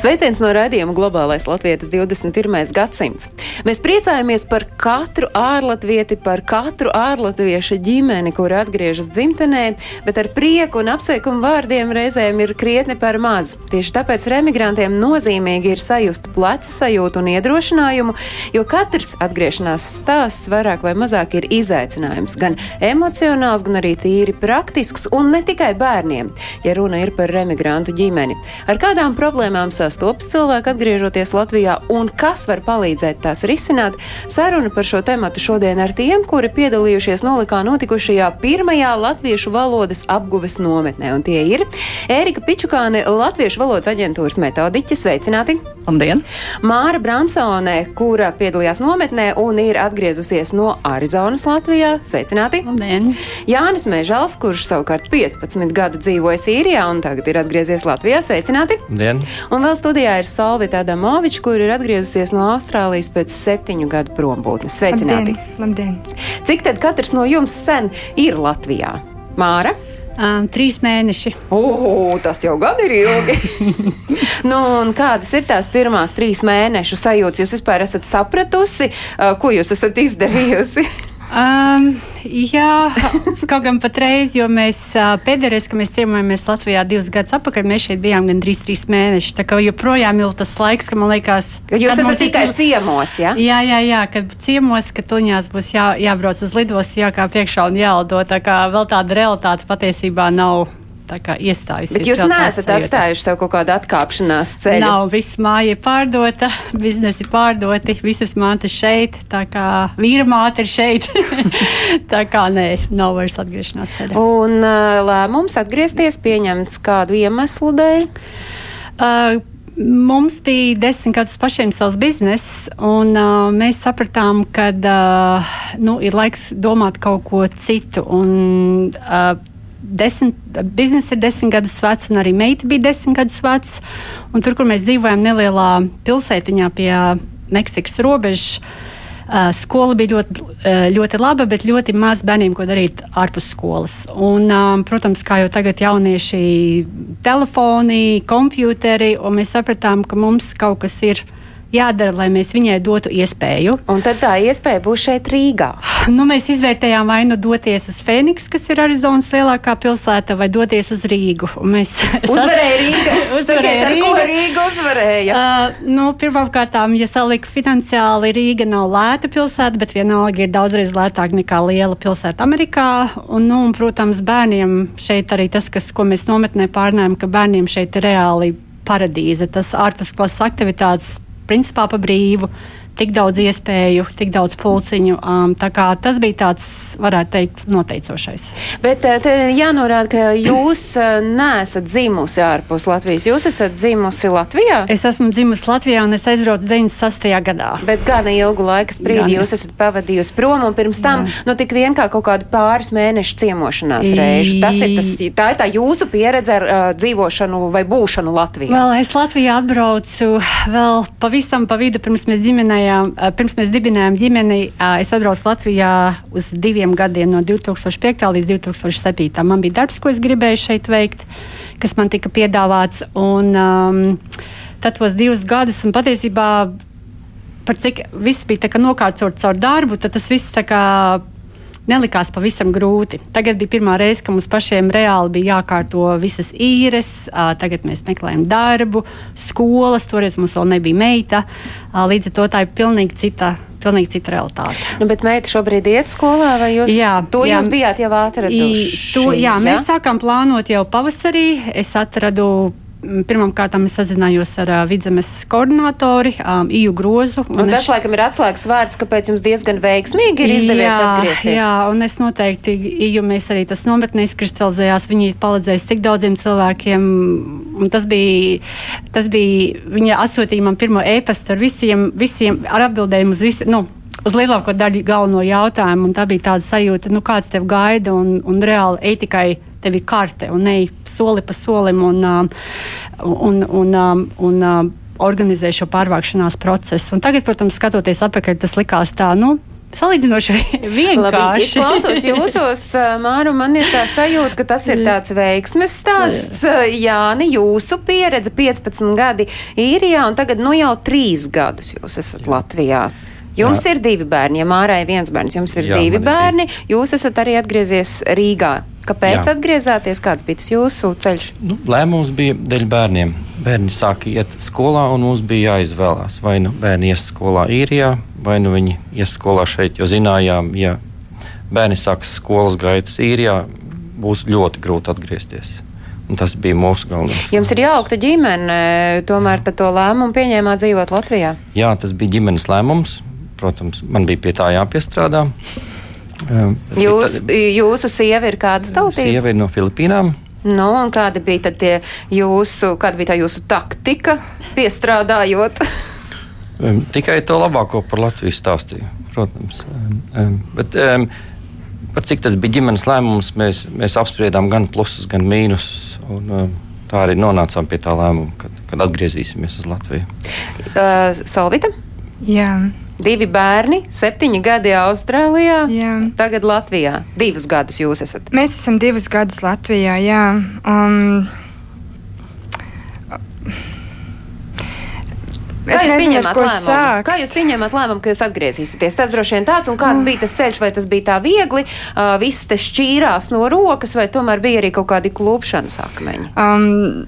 Sveiciens no raidījuma Globālais Latvijas 21. gadsimts. Mēs priecājamies par katru ārlatvieti, par katru ārlatviešu ģimeni, kur atgriežas dzimtenē, bet ar prieku un apsveikumu vārdiem reizēm ir krietni par maz. Tieši tāpēc remigrantiem nozīmīgi ir sajust pleca sajūtu un iedrošinājumu, jo katrs atgriešanās stāsts vairāk vai mazāk ir izaicinājums, gan emocionāls, gan arī tīri praktisks, un ne tikai bērniem, ja runa ir par remigrantu ģimeni. Ar kādām problēmām sastopas cilvēki atgriežoties Latvijā un kas var palīdzēt tās risināt? Saruna par šo tematu šodien ar tiem, kuri piedalījušies nolikā notikušajā pirmajā latviešu valodas apguves nometnē, un tie ir Ērika Pičukāne, Latviešu valodas aģentūras metodiķe, sveicināti! Labdien! Māra Bransone, kura piedalījās nometnē un ir atgriezusies no Arizonas Latvijā, sveicināti! Labdien! Jānis Mežals, kurš savukārt 15 gadu dzīvoja Sīrijā un tagad ir atgriezies Latvijā, sveicināti! Dien. Un vēl studijā ir Solvita Adamoviča, kur ir atgriezusies no Austrālijas pēc septiņu gadu prombūtnes. Sveicināti! Labdien! Cik tad katrs no jums sen ir Latvijā? Māra? Um, trīs mēneši. O, tas jau gan ir ilgi. nu, un kādas ir tās pirmās trīs mēnešu sajūtas? Jūs vispār esat sapratusi, uh, ko jūs esat izdarījusi? Um, jā, kaut gan patreiz, jo mēs pēdējais, kad mēs ciemojamies Latvijā divus gadus atpakaļ, mēs šeit bijām gandrīz trīs mēnešus. Tā kā joprojām ir tas laiks, ka man liekas, Jūs kad esat ir tikai tu- ciemos, ja? Jā, jā, jā, kad ciemos, ka tuņās būs jā, jābrauc uz lidostu, jākā priekšā un jālido. Tā kā vēl tāda realitāte patiesībā nav iestājusies. Bet jūs neesat atstājuši sev kaut kādu atkāpšanās ceļu. Nav, viss māja ir pārdota, biznesi pārdoti, visas mātes šeit, tā kā vīra māte ir šeit. tā kā nē, nav vairs atgriešanās ceļa. Un lēmums atgriezties pieņemts kādu iemeslu dēļ? Uh, Mums bija desmit gadus pašiem savs bizness, un uh, mēs sapratām, ka uh, nu, ir laiks domāt kaut ko citu. Un, uh, Desmit, biznesa ir desmit gadus vecs, un arī meita bija desmit gadus vecs. Tur, kur mēs dzīvojam, nelielā pilsētiņā pie Meksikas robežas, uh, skola bija ļoti, uh, ļoti laba, bet ļoti maz bērniem, ko darīt ārpus skolas. Un, um, protams, kā jau tagad jaunieši, telefoni, kompjuteri, un mēs sapratām, ka mums kaut kas ir jādara, lai mēs viņai dotu iespēju. Un tad tā iespēja būs šeit Rīgā. Nu, mēs izvērtējām, vai nu doties uz Fēniksu, kas ir Arizonas lielākā pilsēta, vai doties uz Rīgu. Un Mēs Uzvarēja Rīga. Uzvarēja Sakiet, Rīga. Rīga uzvarēja? Uh, nu, Pirmkārt, ja salika finansiāli, Rīga nav lēta pilsēta, bet vienalga ir daudzreiz lētāka nekā liela pilsēta Amerikā. Un, nu, un, protams, bērniem šeit arī tas, kas, ko mēs nometnē pārnājam, ka bērniem šeit ir reāli paradīze. Tas ārpusklases aktivitātes principal para Breivo, Tik daudz iespēju, tik daudz pulciņu. Um, tas bija tāds, varētu teikt, noteicošais. Bet eh, jānorāda, ka jūs eh, neesat dzimusi ārpus Latvijas. Jūs esat dzimusi Latvijā? Es esmu dzimusi Latvijā un es aizbraucu 96. gadā. Bet gana ilgu laika sprīdi Gan. jūs esat pavadījusi prom, un pirms tam nu, tik vien kā kaut kādu pāris mēnešu ciemošanās reižu. Tas ir tas, tā ir tā jūsu pieredze ar uh, dzīvošanu vai būšanu Latvijā. Vēl es Latvijā atbraucu vēl pavisam pa vidu, pirms mēs ģimenējām, eh, pirms mēs dibinājām ģimeni. Es atbraucu Latvijā uz diviem gadiem, no 2005. līdz 2007. Man bija darbs, ko es gribēju šeit veikt, kas man tika piedāvāts. Un, um, tad tos divus gadus, un patiesībā par cik viss bija nokārtots caur darbu, tad tas viss tā kā nelikās pavisam grūti. Tagad bija pirmā reize, ka mums pašiem reāli bija jākārto visas īres. Tagad mēs meklējam darbu, skolas, toreiz mums vēl nebija meita. Līdz ar to tā ir pilnīgi cita, pilnīgi cita realitāte. Nu, bet meita šobrīd iet skolā, vai jūs Jā, to jā. jūs bijāt jau I, atraduši? to, jā, ja? mēs sākām plānot jau pavasarī. Es atradu. Pirmkārt, es sazinājos ar uh, vidzemes koordinātori, um, Iju Grozu. Un tas, es- laikam, ir atslēgas vārds, kāpēc jums diezgan veiksmīgi ir izdevies jā, atgriezties. Jā, un es noteikti, jo mēs arī tas nometnē izkristalizējās, viņi ir palīdzējuši tik daudziem cilvēkiem. un Tas bija, tas bija viņa atsūtīja man pirmo e-pastu ar visiem, visiem ar atbildējumu uz visiem. Nu, Uz lielāko daļu galveno jautājumu, un tā bija tāda sajūta, nu, kāds tev gaida, un, un reāli ej tikai tev ir karte un ej soli pa solim un, um, un, un, um, un um, organizē šo pārvākšanās procesu. Un tagad, protams, skatoties atpakaļ, tas likās tā, nu, Salīdzinoši vienkārši. Labi, es klausos jūsos, Māru, man ir tā sajūta, ka tas ir tāds veiksmes stāsts. Jāni, jūsu pieredze 15 gadi īrijā un tagad nu jau 3 gadus jūs esat Latvijā. Jums Jā. ir divi bērni, ja Mārai viens bērns, jums ir Jā, divi bērni. Ir. Jūs esat arī atgriezies Rīgā. Kāpēc Jā. atgriezāties? Kāds bija tas jūsu ceļš? Nu, lēmums bija dēļ bērniem. Bērni sāka iet skolā, un mums bija jāizvēlās. Vai nu bērni ies skolā īrijā, vai nu viņi ies skolā šeit. Jo zinājām, ja bērni sāks skolas gaitas īrijā, būs ļoti grūti atgriezties. Un tas bija mūsu galvenais. Jums ir jaukta ģimene, tomēr to lēmumu pieņēmāt dzīvot Latvijā? Jā, tas bija ģimenes lēmums protams, man bija pie tā jāpiestrādā. Jūs, tad, jūsu sieva ir kādas tautības? Sieva ir no Filipīnām. Nu, un kāda bija tad jūsu, kāda bija tā jūsu taktika piestrādājot? Tikai to labāko par Latviju stāstīju, protams. Bet, par cik tas bija ģimenes lēmums, mēs, mēs apspriedām gan plusus, gan mīnusus. Un, tā arī nonācām pie tā lēmuma, kad, kad atgriezīsimies uz Latviju. Uh, Solvita? Jā. Divi bērni, septiņi gadi Austrālijā, jā. tagad Latvijā. Divus gadus jūs esat. Mēs esam divus gadus Latvijā, jā. Um, Kā jūs, pieņemat lēmumu? Kā jūs pieņemat lēmumu, ka jūs atgriezīsieties? Tas droši vien tāds, un kāds mm. bija tas ceļš, vai tas bija tā viegli, uh, viss te šķīrās no rokas, vai tomēr bija arī kaut kādi klūpšanas akmeņi? Um,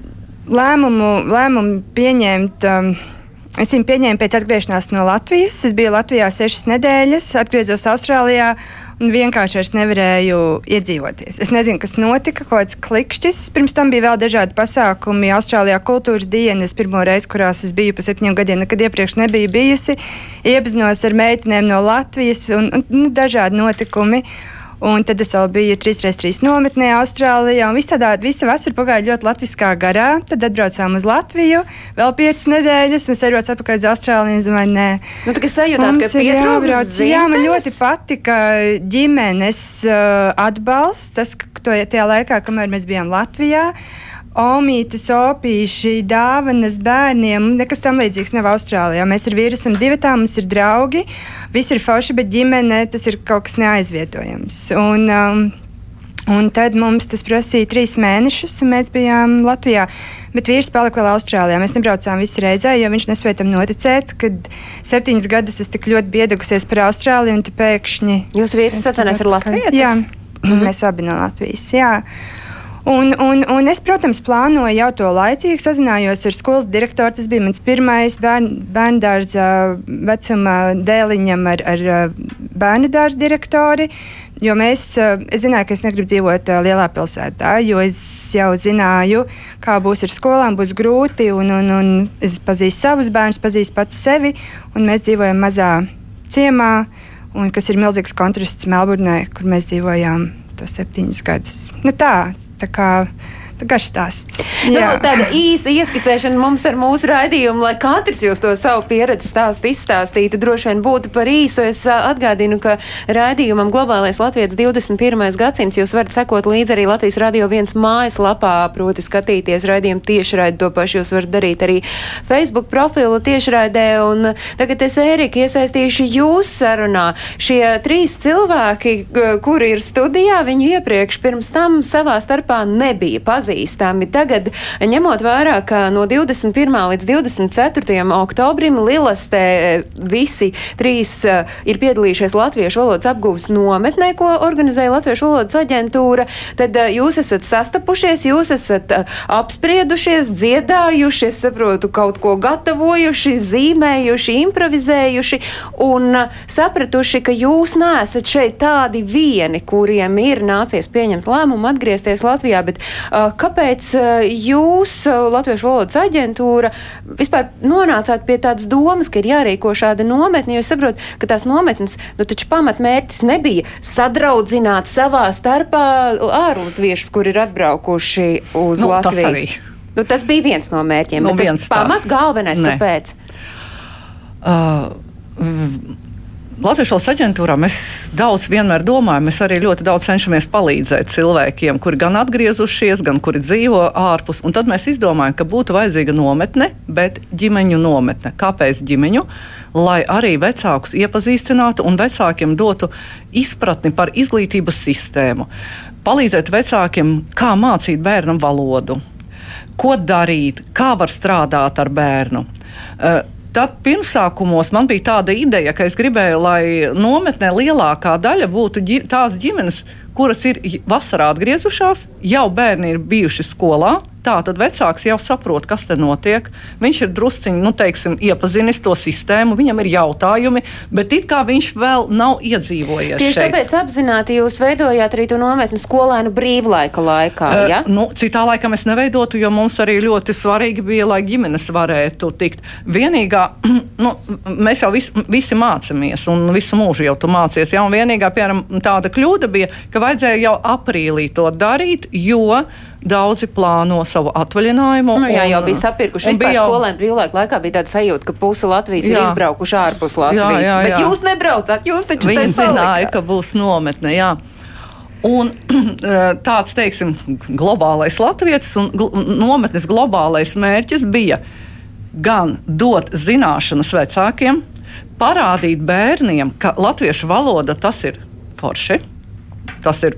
lēmumu, lēmumu pieņemt. Um, Es viņu pieņēmu pēc atgriešanās no Latvijas. Es biju Latvijā sešas nedēļas, atgriezos Austrālijā un vienkārši vairs nevarēju iedzīvoties. Es nezinu, kas notika, kaut kāds klikšķis. Pirms tam bija vēl dažādi pasākumi. Austrālijā kultūras dienas, pirmo reizi, kurās es biju pa septiņiem gadiem, nekad iepriekš nebiju bijusi. Iepazinos ar meitenēm no Latvijas un, un nu, dažādi notikumi. Un tad es vēl biju 3x3 nometnē Austrālijā. Un viss tādā, visa vasara pagāja ļoti latviskā garā. Tad atbraucām uz Latviju, vēl 5 nedēļas, un es ierodos atpakaļ uz Austrāliju. Es domāju, nē, nu, tā, sajūtāt, ka jābrauc. Jā, man ļoti patika ģimenes uh, atbalsts, tas, ka to, tajā laikā, kamēr mēs bijām Latvijā. Omītes, opīši, dāvanas bērniem. Nekas tam līdzīgs nav Austrālijā. Mēs ar vīru esam divi, tā mums ir draugi. Visi ir forši, bet ģimene tas ir kaut kas neaizvietojams. Un, um, Un tad mums tas prasīja trīs mēnešus, un mēs bijām Latvijā. Bet vīrs palika vēl Austrālijā. Mēs nebraucām visi reizē, jo viņš nespēja tam noticēt, kad septiņus gadus es tik ļoti biedagusies par Austrāliju, un tu pēkšņi. Jūs vīrs atvainojas ar Latviju? Jā, mm -hmm. mēs abi no Latvijas. Jā. Un, un, un es, protams, plānoju jau to laicīgi. Sazinājos ar skolas direktoru. Tas bija mans pirmais bērn, bērnu dārza vecuma dēliņam ar, ar bērnu dārza direktori. Jo mēs, es zināju, ka es negribu dzīvot lielā pilsētā, jo es jau zināju, kā būs ar skolām, būs grūti. Un, un, un es pazīstu savus bērnus, pazīstu pats sevi. Mēs dzīvojam mazā ciemā, un, kas ir milzīgs kontrasts Melburnē, kur mēs dzīvojām septiņus gadus. Nu tā, Tā kā garš stāsts. Nu, tāda īsa ieskicēšana mums ar mūsu raidījumu, lai katrs jūs to savu pieredzi stāstu izstāstītu, droši vien būtu par īsu. Es atgādinu, ka raidījumam Globālais Latvijas 21. gadsimts jūs varat sekot līdzi arī Latvijas radio viens mājaslapā, proti skatīties raidījumu tiešraidi. To pašu jūs varat darīt arī Facebook profilu tiešraidē. Un tagad es, Ērika, iesaistīšu jūs sarunā. Šie trīs cilvēki, kuri ir studijā, viņi iepriekš pirms tam savā starpā nebija pazīstami pazīstami. Tagad, ņemot vērā, ka no 21. līdz 24. oktobrim Lilastē eh, visi trīs uh, ir piedalījušies Latviešu valodas apgūves nometnē, ko organizēja Latviešu valodas aģentūra, tad uh, jūs esat sastapušies, jūs esat apspriedušies, dziedājuši, es saprotu, kaut ko gatavojuši, zīmējuši, improvizējuši un sapratuši, ka jūs neesat šeit tādi vieni, kuriem ir nācies pieņemt lēmumu atgriezties Latvijā, bet uh, Kāpēc eh, jūs, eh, Latviešu valodas aģentūra, vispār nonācāt pie tādas domas, ka ir jārīko šāda nometne? Jo es saprotu, ka tās nometnes, nu taču pamatmērķis nebija sadraudzināt savā starpā ārlatviešus, kur ir atbraukuši uz nu, Latviju. Tas, arī. nu, tas bija viens no mērķiem. Nu, tas pamat galvenais, ne. kāpēc? Uh, Latvijas valsts aģentūrā mēs daudz vienmēr domājam, mēs arī ļoti daudz cenšamies palīdzēt cilvēkiem, kuri gan atgriezušies, gan kuri dzīvo ārpus. Un tad mēs izdomājam, ka būtu vajadzīga nometne, bet ģimeņu nometne. Kāpēc ģimeņu? Lai arī vecākus iepazīstinātu un vecākiem dotu izpratni par izglītības sistēmu. Palīdzēt vecākiem, kā mācīt bērnam valodu, ko darīt, kā var strādāt ar bērnu. Uh, Tad pirmsākumos man bija tāda ideja, ka es gribēju, lai nometnē lielākā daļa būtu ģi tās ģimenes, kuras ir vasarā atgriezušās, jau bērni ir bijuši skolā, Tā tad vecāks jau saprot, kas te notiek. Viņš ir drusciņš, nu, teiksim, iepazinis to sistēmu, viņam ir jautājumi, bet it kā viņš vēl nav iedzīvojies. Tieši šeit. tāpēc apzināti jūs veidojāt arī to nometni skolēnu brīvlaika laikā. Ja? Uh, nu, citā laikā mēs neveidotu, jo mums arī ļoti svarīgi bija, lai ģimenes varētu tikt. Vienīgā, nu, mēs jau vis, visi mācāmies, un visu mūžu jau tu mācies. Ja? Un vienīgā, piemēram, tāda kļūda bija, ka vajadzēja jau aprīlī to darīt, jo Daudzi plāno savu atvaļinājumu. Nu, jā, un, jau bija sapirkuši. Vispār jau... skolēniem brīvlaika laikā bija tāda sajūta, ka puse Latvijas jā. ir izbraukuši ārpus Latvijas. Jā, jā, jā. Bet jūs nebraucat, jūs taču Viņi zināja, ka būs nometne. Jā. Un tāds, teiksim, globālais latvietis un gl nometnes globālais mērķis bija gan dot zināšanas vecākiem, parādīt bērniem, ka latviešu valoda tas ir forši Tas, ir,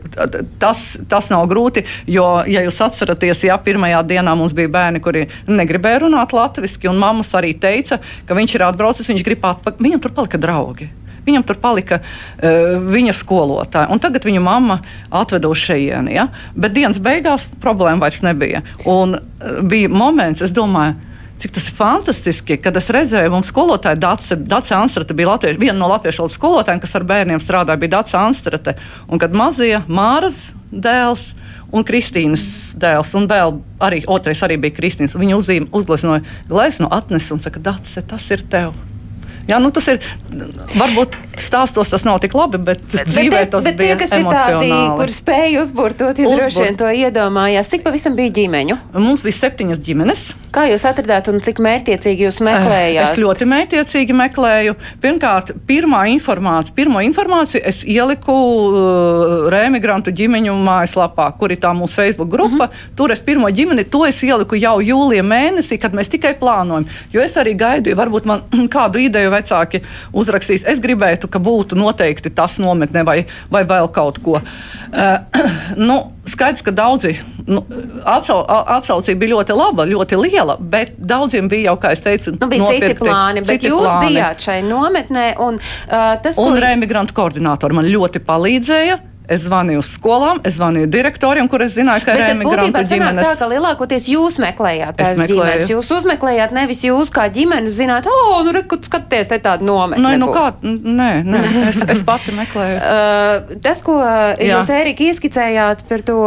tas, tas nav grūti, jo, ja jūs atceraties, jā, pirmajā dienā mums bija bērni, kuri negribēja runāt latviešu, un mammas arī teica, ka viņš ir atbraucis, viņš grib atpakaļ. Viņam tur palika draugi. Viņam tur palika uh, viņa skolotāja, un tagad viņa mamma atveda uz šejieni. Ja? Bet dienas beigās problēma vairs nebija. Un uh, bija moments, es domāju, Cik tas ir fantastiski, kad es redzēju, mums skolotāja Dace, Dace Anstrate bija Latviešu, viena no latviešu valodas skolotājiem, kas ar bērniem strādāja, bija Dace Anstrate. Un kad mazie Māras dēls un Kristīnas dēls, un vēl arī otrais arī bija Kristīnas, viņa uzzīm, uzgleznoja glezno, atnesa un saka, Dace, tas ir tev. Jā, nu tas ir. Varbūt stāstos tas nav tik labi, bet, bet dzīvē bet, tas bet bija. Bet tie, kas ir tādi, kur spēja uzbūrt to, tie droši vien to iedomājās. Cik pavisam bija ģimeņu? Mums bija septiņas ģimenes. Kā jūs atradāt un cik mērķiecīgi jūs meklējāt? Es ļoti mērķiecīgi meklēju. Pirmkārt, pirmā informācija, pirmo informāciju es ieliku uh, Rēmigrantu ģimeņu mājaslapā, kur ir tā mūsu Facebook grupa. Mm -hmm. Tur es pirmo ģimeni, to es ieliku jau jūlija mēnesī, kad mēs tikai plānojam. Jo es arī gaidīju, varbūt man kādu ideju vecāki uzrakstīs. Es gribētu, ka būtu noteikti tas nometne vai, vai vēl kaut ko. Uh, nu, skaidrs, ka daudzi nu, atsau, atsaucība bija ļoti laba, ļoti liela, bet daudziem bija jau, kā es teicu, nu, bija citi plāni. Bet citi jūs plāni. bijāt šai nometnē, un uh, tas, un ko... remigrantu koordinātori man ļoti palīdzēja. Es zvanīju uz skolām, es zvanīju direktoriem, kur es zināju, ka ir emigrantu ģimenes. Tā kā lielākoties jūs meklējāt tās ģimenes. Jūs uzmeklējāt nevis jūs kā ģimenes zināt, o, oh, nu, reku, skaties, te tāda nometne. Nē, nu kā, nē, nē es, es pati meklēju. Uh, tas, ko Jā. jūs, Ērika, ieskicējāt par to,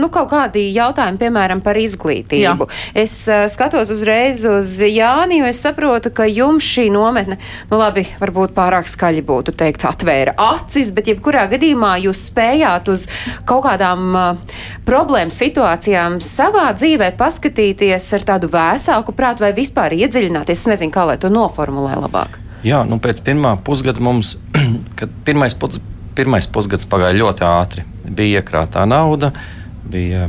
nu, kaut kādi jautājumi, piemēram, par izglītību. Jā. Es uh, skatos uzreiz uz Jāni, jo es saprotu, ka jums šī nometne, nu, labi, varbūt pārāk skaļi būtu teikts, atvēra acis, bet jebkurā gadījumā jūs spējat spējāt uz kaut kādām problēmu situācijām savā dzīvē paskatīties ar tādu vēsāku prātu vai vispār iedziļināties? Es nezinu, kā lai to noformulē labāk. Jā, nu pēc pirmā pusgada mums, kad pirmais, pus, pirmais pusgads pagāja ļoti ātri, bija iekrātā nauda, bija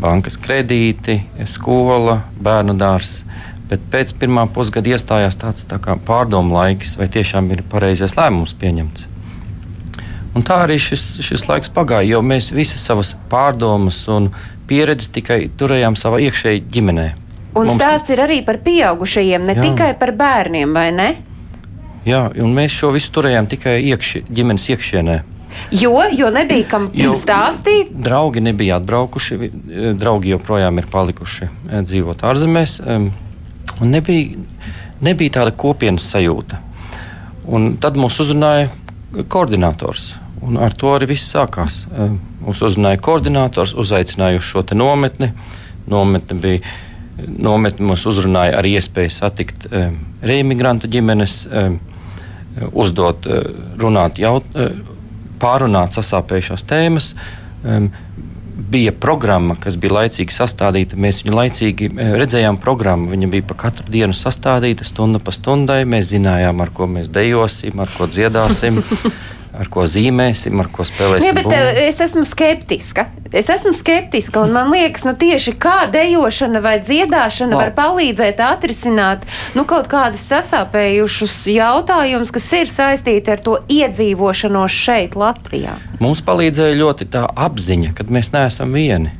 bankas kredīti, skola, bērnu dārzs. Bet pēc pirmā pusgada iestājās tāds tā pārdomu laiks, vai tiešām ir pareizais lēmums pieņemts. Un tā arī šis, šis laiks pagāja, jo mēs visas savas pārdomas un pieredzi tikai turējām savā iekšējā ģimenē. Un Mums... stāsts ir arī par pieaugušajiem, ne Jā. tikai par bērniem, vai ne? Jā, un mēs šo visu turējām tikai iekši, ģimenes iekšienē. Jo, jo nebija kam jo stāstīt. Draugi nebija atbraukuši, draugi joprojām ir palikuši eh, dzīvot ārzemēs. Un nebija, nebija tāda kopienas sajūta. Un tad mūs uzrunāja koordinators. Un ar to arī viss sākās. Mūs uzrunāja koordinators, uzaicināja uz šo nometni. Nometne bija nometne mums uzrunāja ar iespēju satikt um, reimigrantu ģimenes, um, uzdot, uh, runāt, jaut, uh, pārunāt sasāpējušās tēmas. Um, bija programma, kas bija laicīgi sastādīta. Mēs viņu laicīgi eh, redzējām programmu. Viņa bija pa katru dienu sastādīta, stunda pa stundai. Mēs zinājām, ar ko mēs dejosim, ar ko dziedāsim. ar ko zīmēsim, ar ko spēlēsim. Jā, bet bumbu. Eh, es esmu skeptiska. Es esmu skeptiska, un man liekas, nu, tieši kā dejošana vai dziedāšana no. var palīdzēt atrisināt nu, kaut kādus sasāpējušus jautājumus, kas ir saistīti ar to iedzīvošanos šeit, Latvijā. Mums palīdzēja ļoti tā apziņa, ka mēs neesam vieni.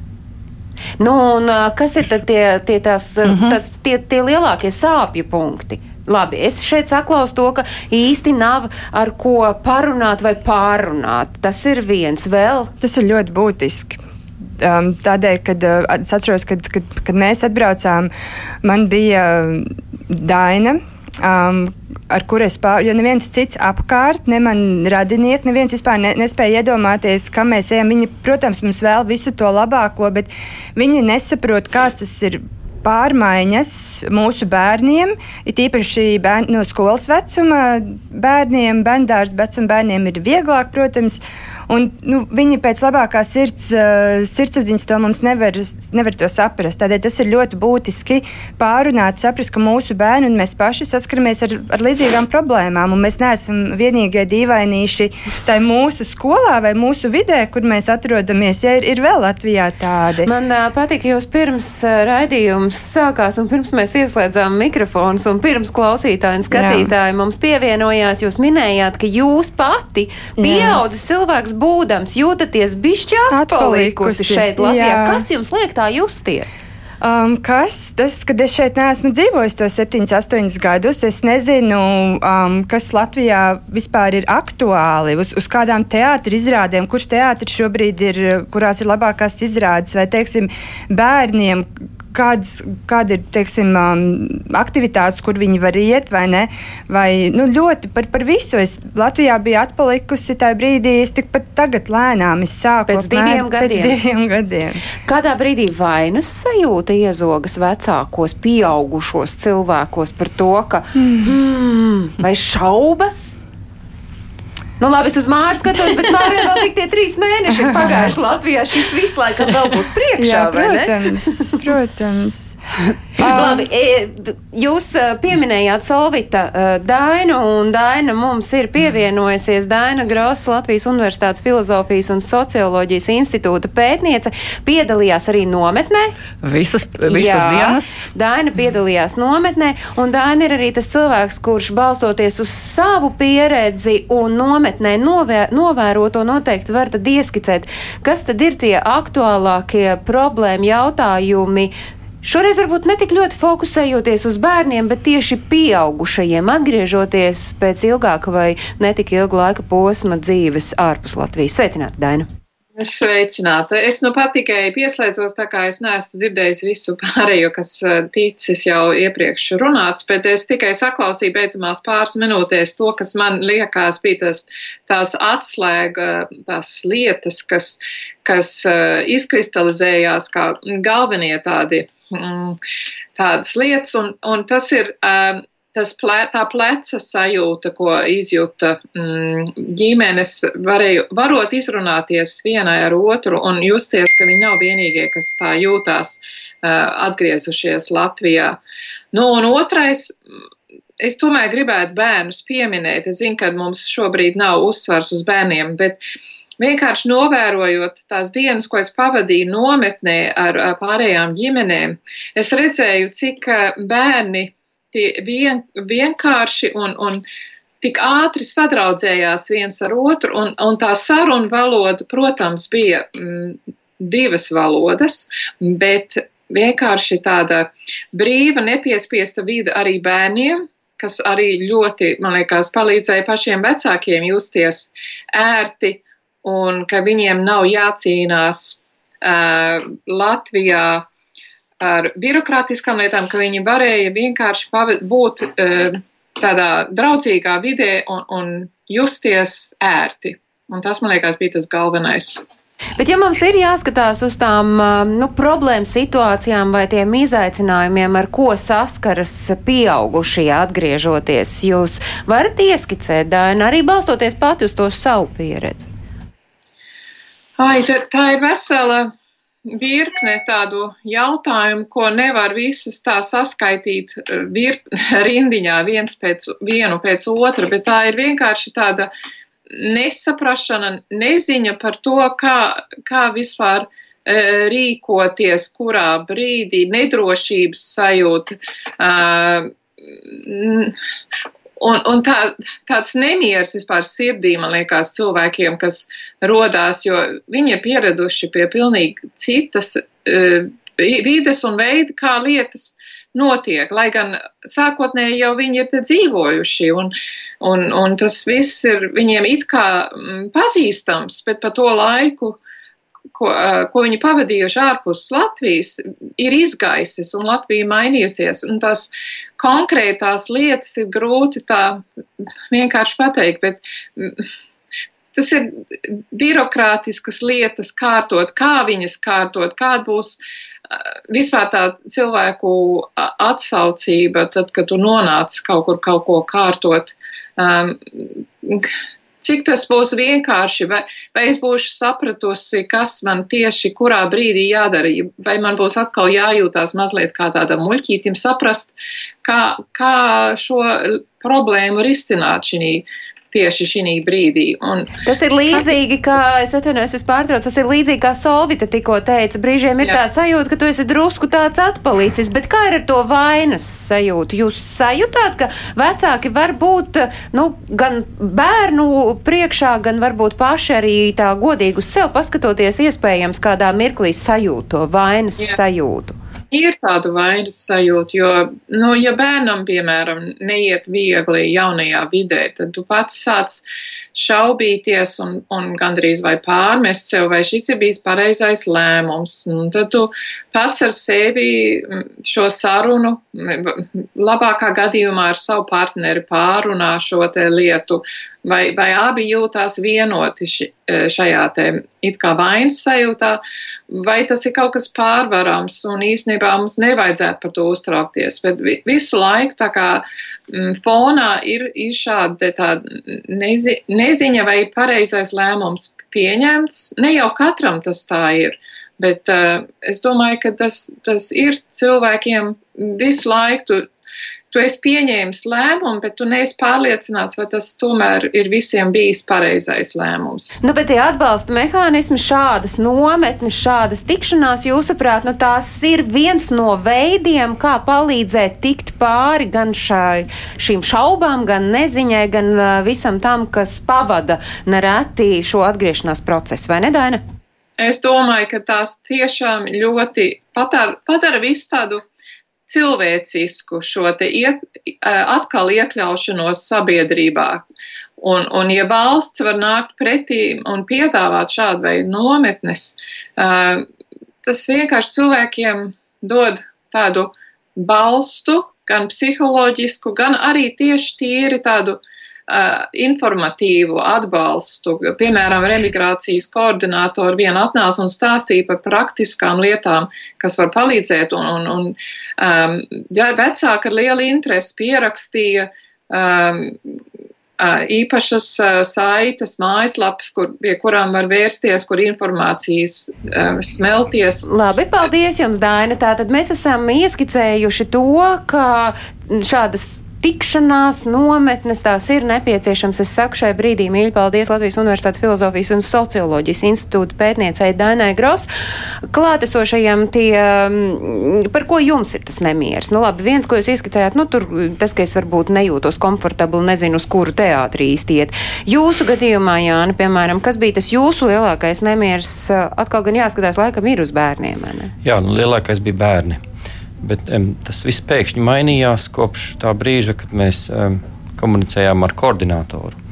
Nu, un, kas ir tie, tie, tās, mm -hmm. tas, tie, tie lielākie sāpju punkti? Labi, es šeit saklausu to, ka īsti nav ar ko parunāt vai pārunāt. Tas ir viens vēl. Tas ir ļoti būtiski. Um, tādēļ, kad uh, es atceros, kad, kad, kad mēs atbraucām, man bija Daina. Um, ar kuru es pāri, jo neviens cits apkārt, ne man radinieki, neviens vispār ne, nespēja iedomāties, kā mēs ejam. Viņi, protams, mums vēl visu to labāko, bet viņi nesaprot, kāds tas ir pārmaiņas mūsu bērniem, it īpaši bērn, no skolas vecuma bērniem, bērndārs vecuma bērniem ir vieglāk, protams. Un, nu, viņi pēc labākās sirds, uh, sirdsapziņas to mums nevar, nevar to saprast. Tādēļ tas ir ļoti būtiski pārunāt, saprast, ka mūsu bērni un mēs paši saskaramies ar, ar līdzīgām problēmām. Mēs neesam vienīgie dīvainīši tai mūsu skolā vai mūsu vidē, kur mēs atrodamies. Ja ir, ir vēl Latvijā tādi. Man uh, patīk, jūs pirms uh, raidījums sākās un pirms mēs ieslēdzām mikrofons un pirms klausītāji un skatītāji Jā. mums pievienojās, jūs minējāt, ka jūs pati pieaudzis cilvēks būdams jūtaties bišķi atpalikusi šeit Latvijā. Jā. Kas jums liek tā justies? Um, kas tas, kad es šeit neesmu dzīvojis tos 7, 8 gadus? Es nezinu, um, kas Latvijā vispār ir aktuāli, uz, uz kādām teātris izrādēm, kurš teātris šobrīd ir, kurās ir labākās izrādes, vai, teiksim, bērniem, kādas, kāda ir teiksim, um, aktivitātes, kur viņi var iet, vai ne. Vai, nu, ļoti par, par visu. Es Latvijā biju atpalikusi tajā brīdī, es tikpat tagad lēnām sāku pēc diviem, apmēr, pēc diviem gadiem. Kādā brīdī vainas sajūta iezogas vecākos, pieaugušos cilvēkos par to, ka mm. Hmm, vai šaubas? Nu, labi, es uz māju skatos, bet pārējie vēl tik tie trīs mēneši ir pagājuši Latvijā. Šis viss laikam vēl būs priekšā. Jā, protams, protams. Labi, e, jūs e, pieminējāt Solvita e, Dainu, un Daina mums ir pievienojusies Daina Grosa, Latvijas Universitātes filozofijas un socioloģijas institūta pētniece, piedalījās arī nometnē. Visas, visas Jā, dienas. Daina piedalījās nometnē, un Daina ir arī tas cilvēks, kurš balstoties uz savu pieredzi un nometnē novēr, novēroto noteikti var tad ieskicēt, kas tad ir tie aktuālākie problēma jautājumi Šoreiz varbūt netik ļoti fokusējoties uz bērniem, bet tieši pieaugušajiem, atgriežoties pēc ilgāka vai netik ilga laika posma dzīves ārpus Latvijas. Sveicināti, Daina! Sveicināta. Es nu pat tikai pieslēdzos, tā kā es neesmu dzirdējis visu pārējo, kas ticis jau iepriekš runāts, bet es tikai saklausīju beidzamās pāris minūtēs to, kas man liekas bija tas, tās atslēga, tās lietas, kas, kas izkristalizējās kā galvenie tādi mm, tādas lietas, un, un tas ir tas plē, tā pleca sajūta, ko izjūta mm, ģimenes, varēju, varot izrunāties vienai ar otru un justies, ka viņi nav vienīgie, kas tā jūtās uh, atgriezušies Latvijā. Nu, un otrais, es tomēr gribētu bērnus pieminēt. Es zinu, ka mums šobrīd nav uzsvars uz bērniem, bet vienkārši novērojot tās dienas, ko es pavadīju nometnē ar pārējām ģimenēm, es redzēju, cik bērni vien, vienkārši un, un tik ātri sadraudzējās viens ar otru, un, un tā saruna valoda, protams, bija mm, divas valodas, bet vienkārši tāda brīva, nepiespiesta vide arī bērniem, kas arī ļoti, man liekas, palīdzēja pašiem vecākiem justies ērti un ka viņiem nav jācīnās uh, Latvijā ar birokrātiskām lietām, ka viņi varēja vienkārši būt uh, tādā draudzīgā vidē un, un justies ērti. Un tas, man liekas, bija tas galvenais. Bet, ja mums ir jāskatās uz tām nu, problēmu situācijām vai tiem izaicinājumiem, ar ko saskaras pieaugušie atgriežoties, jūs varat ieskicēt, Daina, arī balstoties pati uz to savu pieredzi? Ai, tā, tā ir vesela virkne tādu jautājumu, ko nevar visus tā saskaitīt eh, vir, rindiņā viens pēc vienu pēc otra, bet tā ir vienkārši tāda nesaprašana, neziņa par to, kā, kā vispār e, rīkoties, kurā brīdī nedrošības sajūta. E, Un, un tā, tāds nemieris vispār sirdī, man liekas, cilvēkiem, kas rodās, jo viņi ir pieraduši pie pilnīgi citas uh, vides un veidi, kā lietas notiek. Lai gan sākotnēji jau viņi ir te dzīvojuši, un, un, un tas viss ir viņiem it kā mm, pazīstams, bet pa to laiku ko, ko viņi pavadījuši ārpus Latvijas, ir izgaisis un Latvija mainījusies. Un tās konkrētās lietas ir grūti tā vienkārši pateikt, bet tas ir birokrātiskas lietas kārtot, kā viņas kārtot, kāda būs vispār tā cilvēku atsaucība, tad, kad tu nonāc kaut kur kaut ko kārtot. Um, cik tas būs vienkārši, vai, vai es būšu sapratusi, kas man tieši kurā brīdī jādara, vai man būs atkal jājūtās mazliet kā tādam muļķītim, saprast, kā, kā šo problēmu risināt šī tieši šī brīdī. Un, tas ir līdzīgi, kā es atvainojos, es pārtraucu, tas ir līdzīgi, kā Solvita tikko teica. Brīžiem ir Jā. tā sajūta, ka tu esi drusku tāds atpalicis, bet kā ir ar to vainas sajūtu? Jūs sajūtāt, ka vecāki var būt nu, gan bērnu priekšā, gan varbūt paši arī tā godīgi uz sevi paskatoties, iespējams, kādā mirklī sajūt to vainas Jā. sajūtu ir tāda vainas sajūta, jo, nu, ja bērnam, piemēram, neiet viegli jaunajā vidē, tad tu pats sāc šaubīties un, un gandrīz vai pārmest sev, vai šis ir bijis pareizais lēmums. Un tad tu pats ar sevi šo sarunu, labākā gadījumā ar savu partneri pārunā šo te lietu, vai, vai abi jūtās vienoti ši, šajā te it kā vainas sajūtā, vai tas ir kaut kas pārvarams un īstenībā mums nevajadzētu par to uztraukties, bet visu laiku tā kā Mm, fonā ir, ir šāda nezi, neziņa vai pareizais lēmums pieņemts. Ne jau katram tas tā ir, bet uh, es domāju, ka tas, tas ir cilvēkiem visu laiku tu esi pieņēmis lēmumu, bet tu neesi pārliecināts, vai tas tomēr ir visiem bijis pareizais lēmums. Nu, bet tie atbalsta mehānismi, šādas nometnes, šādas tikšanās, jūsuprāt, nu, tās ir viens no veidiem, kā palīdzēt tikt pāri gan šai, šīm šaubām, gan neziņai, gan visam tam, kas pavada nereti šo atgriešanās procesu, vai ne, Daina? Es domāju, ka tās tiešām ļoti padara, padara visu tādu cilvēcisku šo te iek, atkal iekļaušanos sabiedrībā. Un, un ja valsts var nākt pretī un piedāvāt šādu veidu nometnes, tas vienkārši cilvēkiem dod tādu balstu, gan psiholoģisku, gan arī tieši tīri tādu uh, informatīvu atbalstu. Piemēram, remigrācijas koordinātori vien atnāca un stāstīja par praktiskām lietām, kas var palīdzēt, un, un, un um, ja vecāki ar lielu interesi pierakstīja um, īpašas saites, mājaslapas, kur, pie kurām var vērsties, kur informācijas uh, smelties. Labi, paldies jums, Daina. Tātad mēs esam ieskicējuši to, ka šādas tikšanās, nometnes, tās ir nepieciešams. Es saku šai brīdī mīļi paldies Latvijas Universitātes Filozofijas un Socioloģijas institūta pētniecei Dainai Gros. Klātesošajiem tie, mm, par ko jums ir tas nemieris? Nu labi, viens, ko jūs ieskicējāt, nu tur tas, ka es varbūt nejūtos komfortabli, nezinu, uz kuru teātrī īstiet. Jūsu gadījumā, Jāni, piemēram, kas bija tas jūsu lielākais nemieris? Atkal gan jāskatās, laikam ir uz bērniem, ne? Jā, nu lielākais bija bērni. Bet um, tas viss pēkšņi mainījās kopš tā brīža, kad mēs um, komunicējām ar koordinatoru.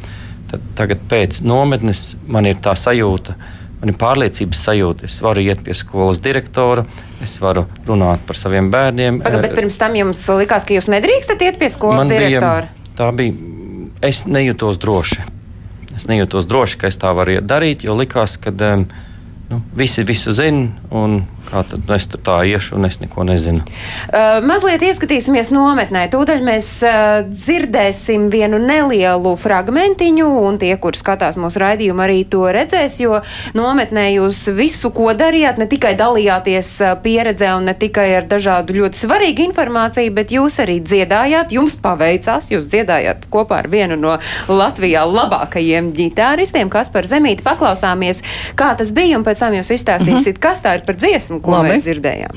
Tad, tagad pēc nometnes man ir tā sajūta, man ir pārliecības sajūta. Es varu iet pie skolas direktora, es varu runāt par saviem bērniem. Paga, bet pirms tam jums likās, ka jūs nedrīkstat iet pie skolas man direktora? Bija, tā bija. Es nejūtos droši. Es nejūtos droši, ka es tā varu darīt, jo likās, ka um, nu, visi visu zina un kā tad nu, es tur tā iešu un es neko nezinu. Uh, mazliet ieskatīsimies nometnē. Tūdaļ mēs uh, dzirdēsim vienu nelielu fragmentiņu, un tie, kur skatās mūsu raidījumu, arī to redzēs, jo nometnē jūs visu, ko darījāt, ne tikai dalījāties uh, pieredzē un ne tikai ar dažādu ļoti svarīgu informāciju, bet jūs arī dziedājāt, jums paveicās, jūs dziedājāt kopā ar vienu no Latvijā labākajiem ģitāristiem, kas par zemīti paklausāmies, kā tas bija, un pēc tam jūs izstāstīsiet, mm -hmm. kas tā ir par dziesmu dziesmu, ko Labi. mēs dzirdējām.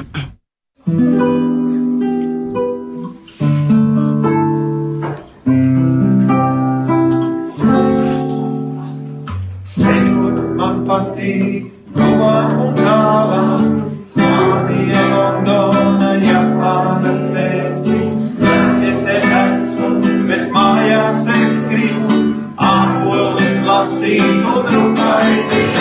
Ceļot man patīk, tuvāk un tālāk, Somija, Londona, Japāna, Cēsis, te te esmu, bet mājās es gribu, ābolus lasīt un rūpēt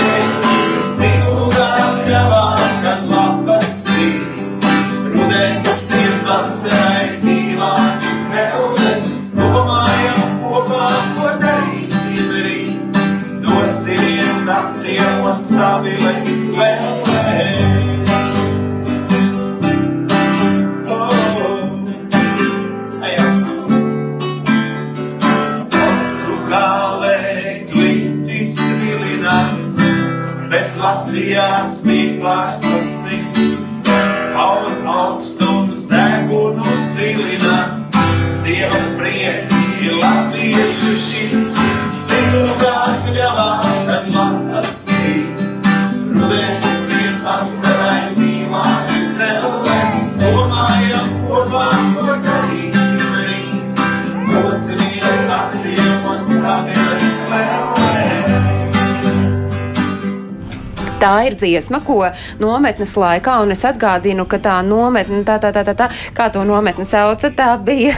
dziesma, ko nometnes laikā, un es atgādinu, ka tā nometne, tā, tā, tā, tā, tā kā to nometni sauca, tā bija.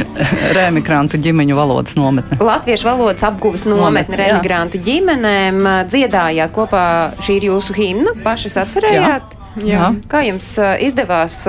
Remigrantu ģimeņu valodas nometne. Latviešu valodas apguves nometne remigrantu ģimenēm. Dziedājāt kopā, šī ir jūsu himna, pašas atcerējāt? Jā. Jā. Kā jums izdevās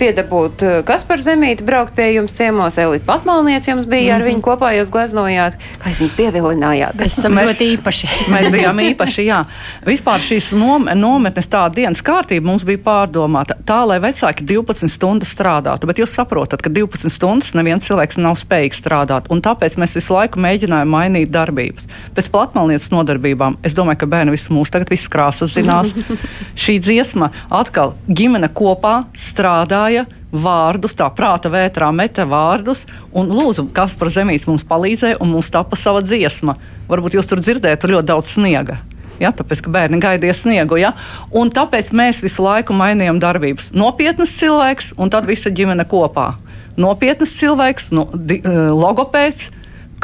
piedabūt Kasparu Zemīti, braukt pie jums ciemos? Elita Patmalniec jums bija, mm -hmm. ar viņu kopā jūs gleznojāt. Kā jūs viņus pievilinājāt? Mēs esam ļoti īpaši. mēs bijām īpaši, jā. Vispār šīs nom nometnes tā dienas kārtība mums bija pārdomāta tā, lai vecāki 12 stundas strādātu. Bet jūs saprotat, ka 12 stundas neviens cilvēks nav spējīgs strādāt. Un tāpēc mēs visu laiku mēģinājām mainīt darbības. Pēc platmalnieces nodarbībām es domāju, ka bērni visu mūžu tagad viss krāsas zinās. Šī dziesma dziesma atkal ģimene kopā strādāja. Vārdus, tā prāta vētrā meta vārdus, un lūdzu, kas par zemītes mums palīdzēja, un mums tapa sava dziesma. Varbūt jūs tur dzirdējat ļoti daudz sniega. Ja, tāpēc, ka bērni gaidīja sniegu. Ja? Un tāpēc mēs visu laiku mainījām darbības. Nopietnas cilvēks un tad visa ģimene kopā. Nopietnas cilvēks, no, di, uh, logopēds,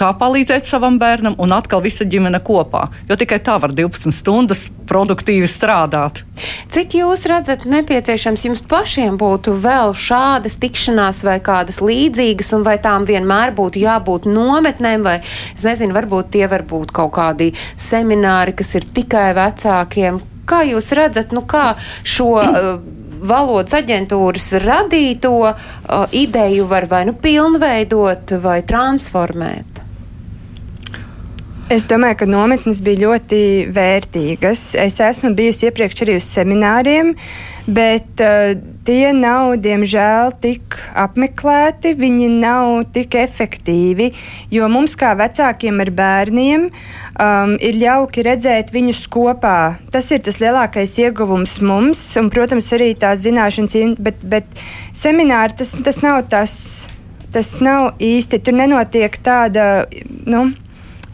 kā palīdzēt savam bērnam, un atkal visa ģimene kopā. Jo tikai tā var 12 stundas produktīvi strādāt. Cik jūs redzat, nepieciešams jums pašiem būtu vēl šādas tikšanās vai kādas līdzīgas, un vai tām vienmēr būtu jābūt nometnēm, vai es nezinu, varbūt tie var būt kaut kādi semināri, kas ir tikai vecākiem. Kā jūs redzat, nu kā šo. Uh, valodas aģentūras radīto uh, ideju var vai nu pilnveidot, vai transformēt? Es domāju, ka nometnes bija ļoti vērtīgas. Es esmu bijusi iepriekš arī uz semināriem, bet uh, tie nav, diemžēl, tik apmeklēti. Viņi nav tik efektīvi, jo mums, kā vecākiem ar bērniem, um, ir jauki redzēt viņus kopā. Tas ir tas lielākais ieguvums mums, un, protams, arī tās zināšanas, bet, bet semināri tas, tas nav tas. Tas nav īsti, tur nenotiek tāda, nu,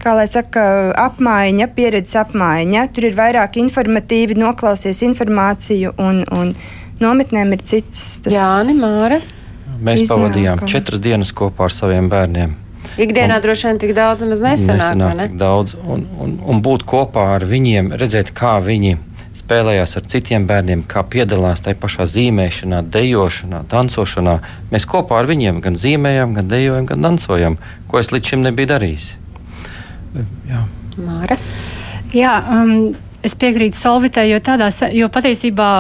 kā lai saka, apmaiņa, pieredzes apmaiņa. Tur ir vairāk informatīvi, noklausies informāciju, un, un nometnēm ir cits. Jā, Māra. Mēs iznāka. pavadījām četras dienas kopā ar saviem bērniem. Ikdienā un, droši vien tik daudz maz nesanāk. nesanāk ne? daudz, un, un, un būt kopā ar viņiem, redzēt, kā viņi spēlējās ar citiem bērniem, kā piedalās tajā pašā zīmēšanā, dejošanā, dancošanā. Mēs kopā ar viņiem gan zīmējam, gan dejojam, gan dancojam, ko es līdz šim nebiju darījis. Jā, Māra. Jā, um, es piekrītu Solvitai, jo, tādā, jo patiesībā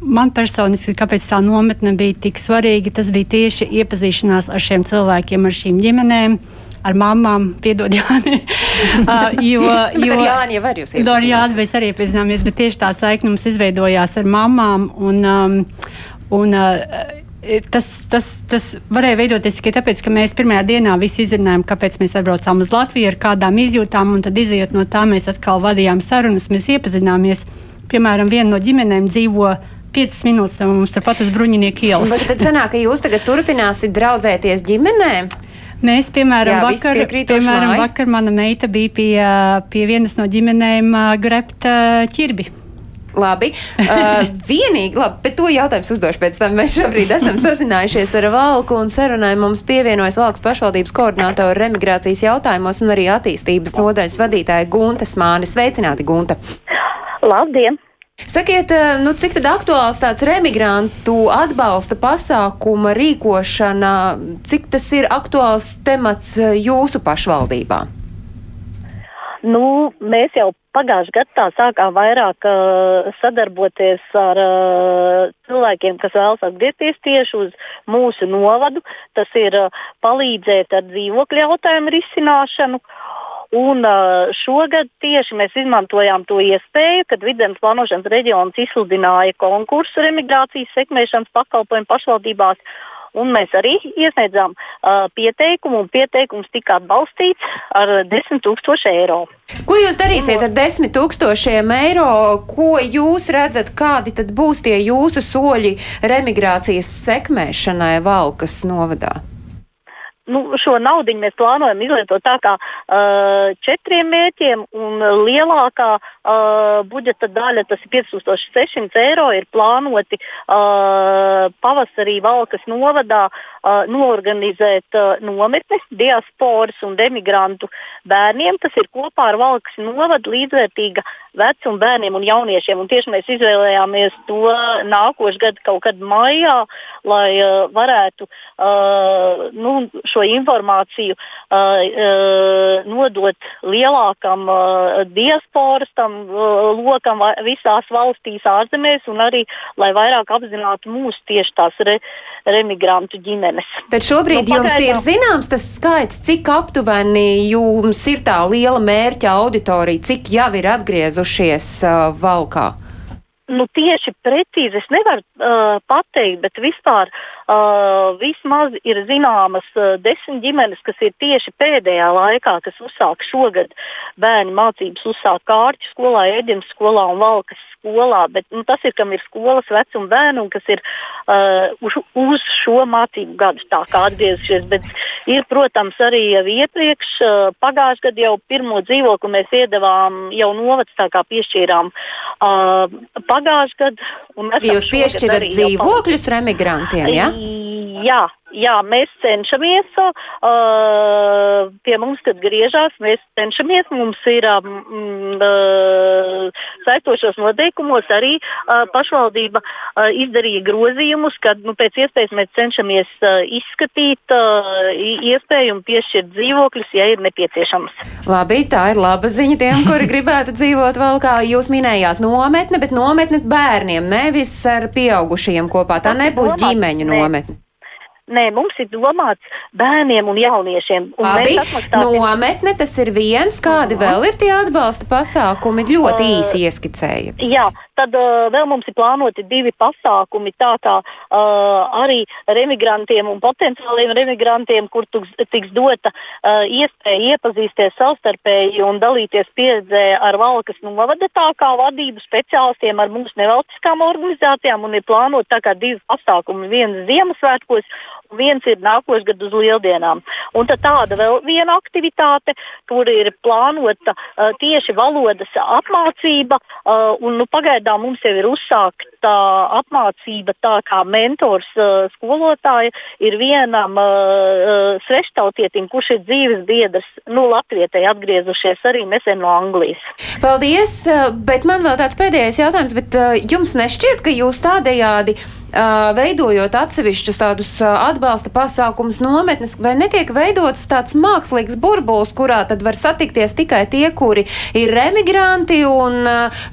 man personiski, kāpēc tā nometne bija tik svarīga, tas bija tieši iepazīšanās ar šiem cilvēkiem, ar šīm ģimenēm, ar mamām, piedod Jāni. uh, jo, jo, ar Jāni jau var jūs iepazīties. Ar Jāni mēs arī iepazināmies, bet tieši tā saikne mums izveidojās ar mamām. Un, um, un, uh, Tas, tas, tas varēja veidoties tikai tāpēc, ka mēs pirmajā dienā visi izrunājām, kāpēc mēs atbraucām uz Latviju, ar kādām izjūtām, un tad izējot no tā, mēs atkal vadījām sarunas, mēs iepazināmies. Piemēram, viena no ģimenēm dzīvo 5 minūtes no mums turpat uz bruņinieku ielas. Bet tad sanāk, ka jūs tagad turpināsiet draudzēties ģimenē? Mēs, piemēram, Jā, vakar, piemēram vakar mana meita bija pie, pie vienas no ģimenēm grept ķirbi. Labi. Uh, vienīgi, labi, bet to jautājums uzdošu pēc tam. Mēs šobrīd esam sazinājušies ar Valku un sarunai mums pievienojas Valks pašvaldības koordinātora remigrācijas jautājumos un arī attīstības nodaļas vadītāja Gunta Smāne. Sveicināti, Gunta! Labdien! Sakiet, uh, nu, cik tad aktuāls tāds remigrantu atbalsta pasākuma rīkošana, cik tas ir aktuāls temats uh, jūsu pašvaldībā? Nu, mēs jau pagājušajā gadā sākām vairāk uh, sadarboties ar uh, cilvēkiem, kas vēlas atgriezties tieši uz mūsu novadu. Tas ir uh, palīdzēt ar dzīvokļu jautājumu risināšanu. Un uh, šogad tieši mēs izmantojām to iespēju, kad vidzemes plānošanas reģions izsludināja konkursu remigrācijas sekmēšanas pakalpojumu pašvaldībās un mēs arī iesniedzām uh, pieteikumu, un pieteikums tika atbalstīts ar 10 tūkstošu eiro. Ko jūs darīsiet ar 10 tūkstošiem eiro? Ko jūs redzat, kādi tad būs tie jūsu soļi remigrācijas sekmēšanai Valkas novadā? Nu, šo naudu mēs plānojam izlietot tā kā uh, četriem mērķiem, un lielākā uh, budžeta daļa, tas ir 5600 eiro, ir plānoti uh, pavasarī Valkas novadā uh, norganizēt uh, nometnes diasporas un demigrantu bērniem. Tas ir kopā ar Valkas novadu līdzvērtīga vecuma bērniem un jauniešiem. Un tieši mēs izvēlējāmies to nākošu gadu kaut kad maijā, lai uh, varētu uh, nu, šo informāciju uh, uh, nodot lielākam uh, diasporas tam, uh, lokam visās valstīs, ārzemēs, un arī lai vairāk apzinātu mūsu tieši tās re, remigrantu ģimenes. Tad šobrīd nu, jums pagaidām... ir zināms tas skaits, cik aptuveni jums ir tā liela mērķa auditorija, cik jau ir atgriezušies uh, valkā? Nu, tieši precīzi es nevaru uh, pateikt, bet vispār uh, vismaz ir zināmas uh, desmit ģimenes, kas ir tieši pēdējā laikā, kas uzsāk šogad bērnu mācības, uzsāk kārķu skolā, ēdienas skolā un valkas skolā. Bet, nu, tas ir, kam ir skolas vecuma bērni un kas ir uh, uz, uz šo mācību gadu tā kā atgriezušies. Bet ir, protams, arī jau iepriekš, uh, pagājušajā gadā jau pirmo dzīvokli mēs iedavām, jau novads tā kā piešķīrām. Uh, pagājušajā gadā. Jūs piešķirat dzīvokļus remigrantiem, ja? Jā, jā, mēs cenšamies. Uh, pie mums, kad griežās, mēs cenšamies. Mums ir um, uh, saitošos noteikumos arī uh, pašvaldība uh, izdarīja grozījumus, kad nu, pēc iespējas mēs cenšamies uh, izskatīt uh, iespēju un piešķirt dzīvokļus, ja ir nepieciešams. Labi, tā ir laba ziņa tiem, kuri gribētu dzīvot vēl kā jūs minējāt nometne, bet nometne bērniem, nevis ar pieaugušajiem kopā. Tā nebūs ģimeņu nometne. Nē, mums ir domāts bērniem un jauniešiem. Un Labi, nometne tas ir viens, kādi -huh. vēl ir tie atbalsta pasākumi, ļoti uh, īsi ieskicējiet. Jā, tad uh, vēl mums ir plānoti divi pasākumi, tā kā uh, arī remigrantiem un potenciāliem remigrantiem, kur tuks, tiks dota uh, iespēja iepazīsties savstarpēji un dalīties pieredzē ar valkas novada tā kā vadību speciālistiem, ar mūsu nevalstiskām organizācijām un ir plānoti tā kā divi pasākumi, viens Ziemassvētkos viens ir nākošais gads uz lieldienām. Un tad tāda vēl viena aktivitāte, kur ir plānota uh, tieši valodas apmācība. Uh, un, nu, pagaidām mums jau ir uzsākta apmācība tā kā mentors uh, skolotāja ir vienam uh, sveštautietim, kurš ir dzīves biedrs, nu, Latvijai atgriezušies arī nesen no Anglijas. Paldies, bet man vēl tāds pēdējais jautājums, bet uh, jums nešķiet, ka jūs tādējādi veidojot atsevišķus tādus atbalsta pasākumus nometnes, vai netiek veidots tāds mākslīgs burbulis, kurā tad var satikties tikai tie, kuri ir remigranti un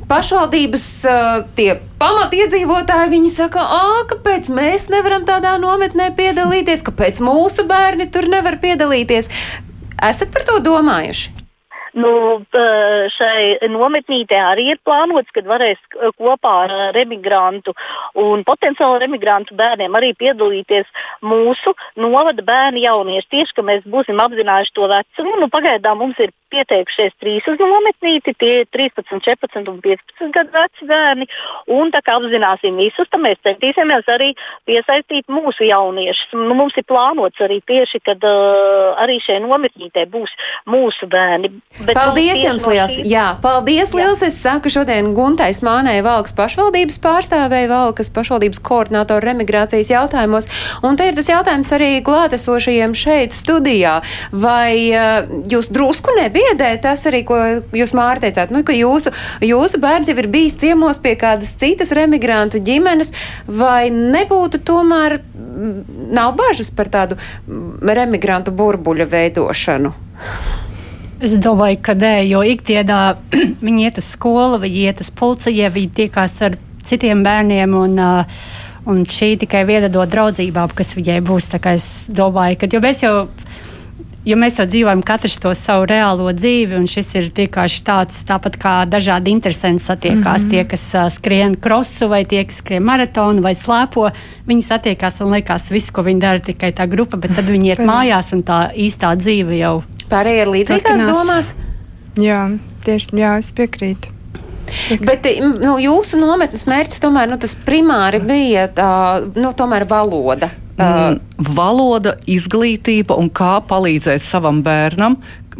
pašvaldības tie pamatiedzīvotāji, viņi saka, ā, kāpēc mēs nevaram tādā nometnē piedalīties, kāpēc mūsu bērni tur nevar piedalīties. Esat par to domājuši? Nu, šai nometnītē arī ir plānots, ka varēs kopā ar remigrantu un potenciāli remigrantu bērniem arī piedalīties mūsu novada bērni jaunieši. Tieši, ka mēs būsim apzinājuši to vecumu. Nu, pagaidām mums ir pieteikušies trīs uz nometnīti, tie ir 13, 14 un 15 gadu veci bērni. Un tā kā apzināsim visus, tad mēs centīsimies arī piesaistīt mūsu jauniešus. Nu, mums ir plānots arī tieši, kad uh, arī šai nometnītē būs mūsu bērni. Paldies jums liels! Jā, paldies jā. liels! Es saku šodien Guntai Smānei Valkas pašvaldības pārstāvēja Valkas pašvaldības koordinātoru remigrācijas jautājumos. Un te ir tas jautājums arī klātesošajiem šeit studijā. Vai uh, jūs drusku nebija? biedē tas arī, ko jūs Māri teicāt, nu, ka jūsu, jūsu bērns jau ir bijis ciemos pie kādas citas remigrantu ģimenes, vai nebūtu tomēr mm, nav bažas par tādu mm, remigrantu burbuļa veidošanu? Es domāju, ka nē, jo ikdienā viņi iet uz skolu, viņi iet uz policiju, viņi tiekās ar citiem bērniem. Un, uh, un šī tikai viena no draudzībām, kas viņai būs. Es domāju, ka mēs jau jo mēs jau dzīvojam katrs to savu reālo dzīvi, un šis ir vienkārši tāds, tāpat kā dažādi interesanti satiekās. Mm -hmm. Tie, kas uh, skrien krosu, vai tie, kas skrien maratonu, vai slēpo, viņi satiekās un liekas, viss, ko viņi dara, tikai tā grupa, bet tad viņi iet mājās, un tā īstā dzīve jau. Pārējie ir līdzīgās domās? Jā, tieši jā, es piekrītu. Bet nu, jūsu nometnes mērķis tomēr nu, tas primāri bija tā, nu, valoda. Uh, valoda, izglītība un kā palīdzēt savam bērnam,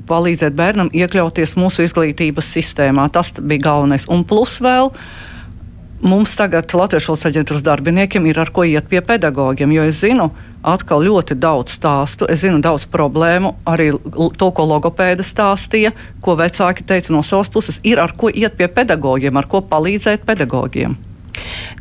palīdzēt bērnam iekļauties mūsu izglītības sistēmā. Tas bija galvenais. Un plus vēl. Mums tagad Latvijas valsts aģentūras darbiniekiem ir ar ko iet pie pedagogiem, jo es zinu, atkal ļoti daudz stāstu, es zinu daudz problēmu, arī to, ko logopēda stāstīja, ko vecāki teica no savas puses, ir ar ko iet pie pedagogiem, ar ko palīdzēt pedagogiem.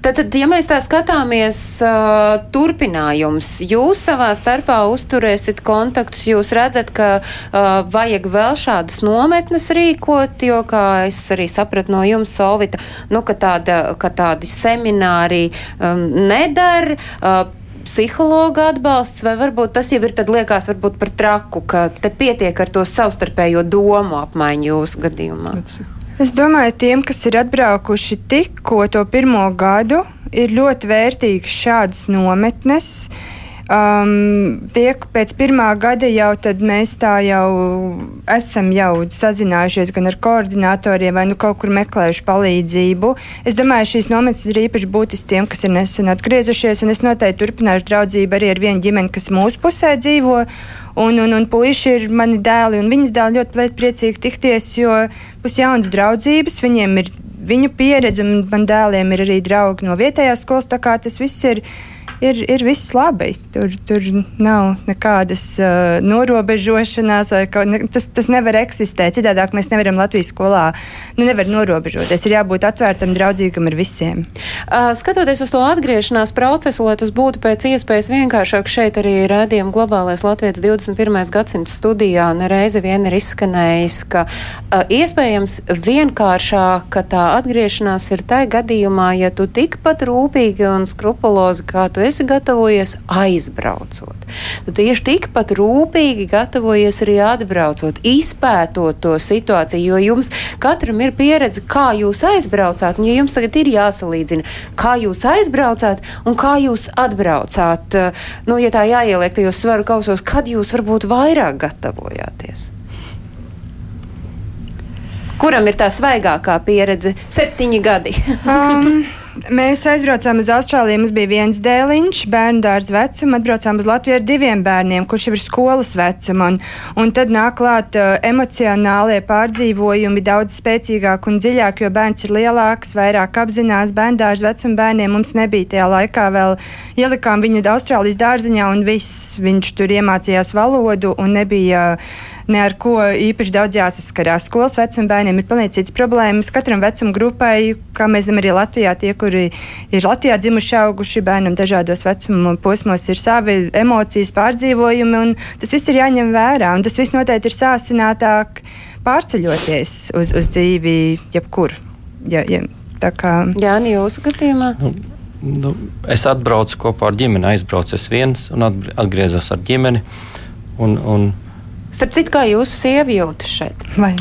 Tad, tad, ja mēs tā skatāmies, uh, turpinājums, jūs savā starpā uzturēsiet kontaktus, jūs redzat, ka uh, vajag vēl šādas nometnes rīkot, jo, kā es arī sapratu no jums, Solvita, nu, ka, tāda, ka tādi semināri um, nedara. Uh, psihologa atbalsts, vai varbūt tas jau ir tad liekas varbūt par traku, ka te pietiek ar to savstarpējo domu apmaiņu jūsu gadījumā? Es domāju, tiem, kas ir atbraukuši tikko to pirmo gadu, ir ļoti vērtīgas šādas nometnes. Um, tie, pēc pirmā gada jau mēs tā jau esam jau sazinājušies gan ar koordinatoriem, vai nu kaut kur meklējuši palīdzību. Es domāju, šīs nometnes ir īpaši būtiskas tiem, kas ir nesen atgriezušies, un es noteikti turpināšu draudzību arī ar vienu ģimeni, kas mūsu pusē dzīvo. Un, un, un puiši ir mani dēli, un viņas dēli ļoti priecīgi tikties, jo būs jaunas draudzības, viņiem ir viņu pieredze, un man dēliem ir arī draugi no vietējās skolas. Tā kā tas viss ir ir, ir viss labi. Tur, tur nav nekādas uh, norobežošanās, ka, ne, tas, tas nevar eksistēt. Citādi mēs nevaram Latvijas skolā nu, nevar norobežoties. Ir jābūt atvērtam, draudzīgam ar visiem. Uh, skatoties uz to atgriešanās procesu, lai tas būtu pēc iespējas vienkāršāk, šeit arī redzējām globālais Latvijas 21. gadsimta studijā nereizi vien ir izskanējis, ka uh, iespējams vienkāršāk, ka tā atgriešanās ir tai gadījumā, ja tu tikpat rūpīgi un skrupulozi, kā tu esi gatavojies aizbraucot. Tu tieši tikpat rūpīgi gatavojies arī atbraucot, izpētot to situāciju, jo jums katram ir pieredze, kā jūs aizbraucāt, un ja jums tagad ir jāsalīdzina, kā jūs aizbraucāt un kā jūs atbraucāt. Nu, ja tā jāieliek tajos svaru kausos, kad jūs varbūt vairāk gatavojāties? Kuram ir tā svaigākā pieredze? Septiņi gadi. um. Mēs aizbraucām uz Austrāliju. Mums bija viens dēliņš, bērnu dārza vecuma. Atbraucām uz Latviju ar diviem bērniem, kurš jau ir skolas vecuma. Un, un tad nāk klāt uh, emocionālie pārdzīvojumi daudz spēcīgāk un dziļāk, jo bērns ir lielāks, vairāk apzinās bērnu dārza vecuma bērniem. Mums nebija tajā laikā vēl ielikām viņu Austrālijas dārziņā, un viss viņš tur iemācījās valodu un nebija. Uh, ne ar ko īpaši daudz jāsaskarās. Skolas vecuma bērniem ir pilnīgi cits problēmas. Katram vecuma grupai, kā mēs zinām, arī Latvijā, tie, kuri ir Latvijā dzimuši, auguši bērnam dažādos vecuma posmos, ir savi emocijas pārdzīvojumi, un tas viss ir jāņem vērā. Un tas viss noteikti ir sāsinātāk pārceļoties uz, uz dzīvi jebkur. Ja, ja, kā... Jā, jūsu gadījumā. Nu. Nu, es atbraucu kopā ar ģimeni, aizbraucu es viens un atgriezos ar ģimeni. Un, un Starp citu, kā jūsu sievi jūtas šeit? Vai?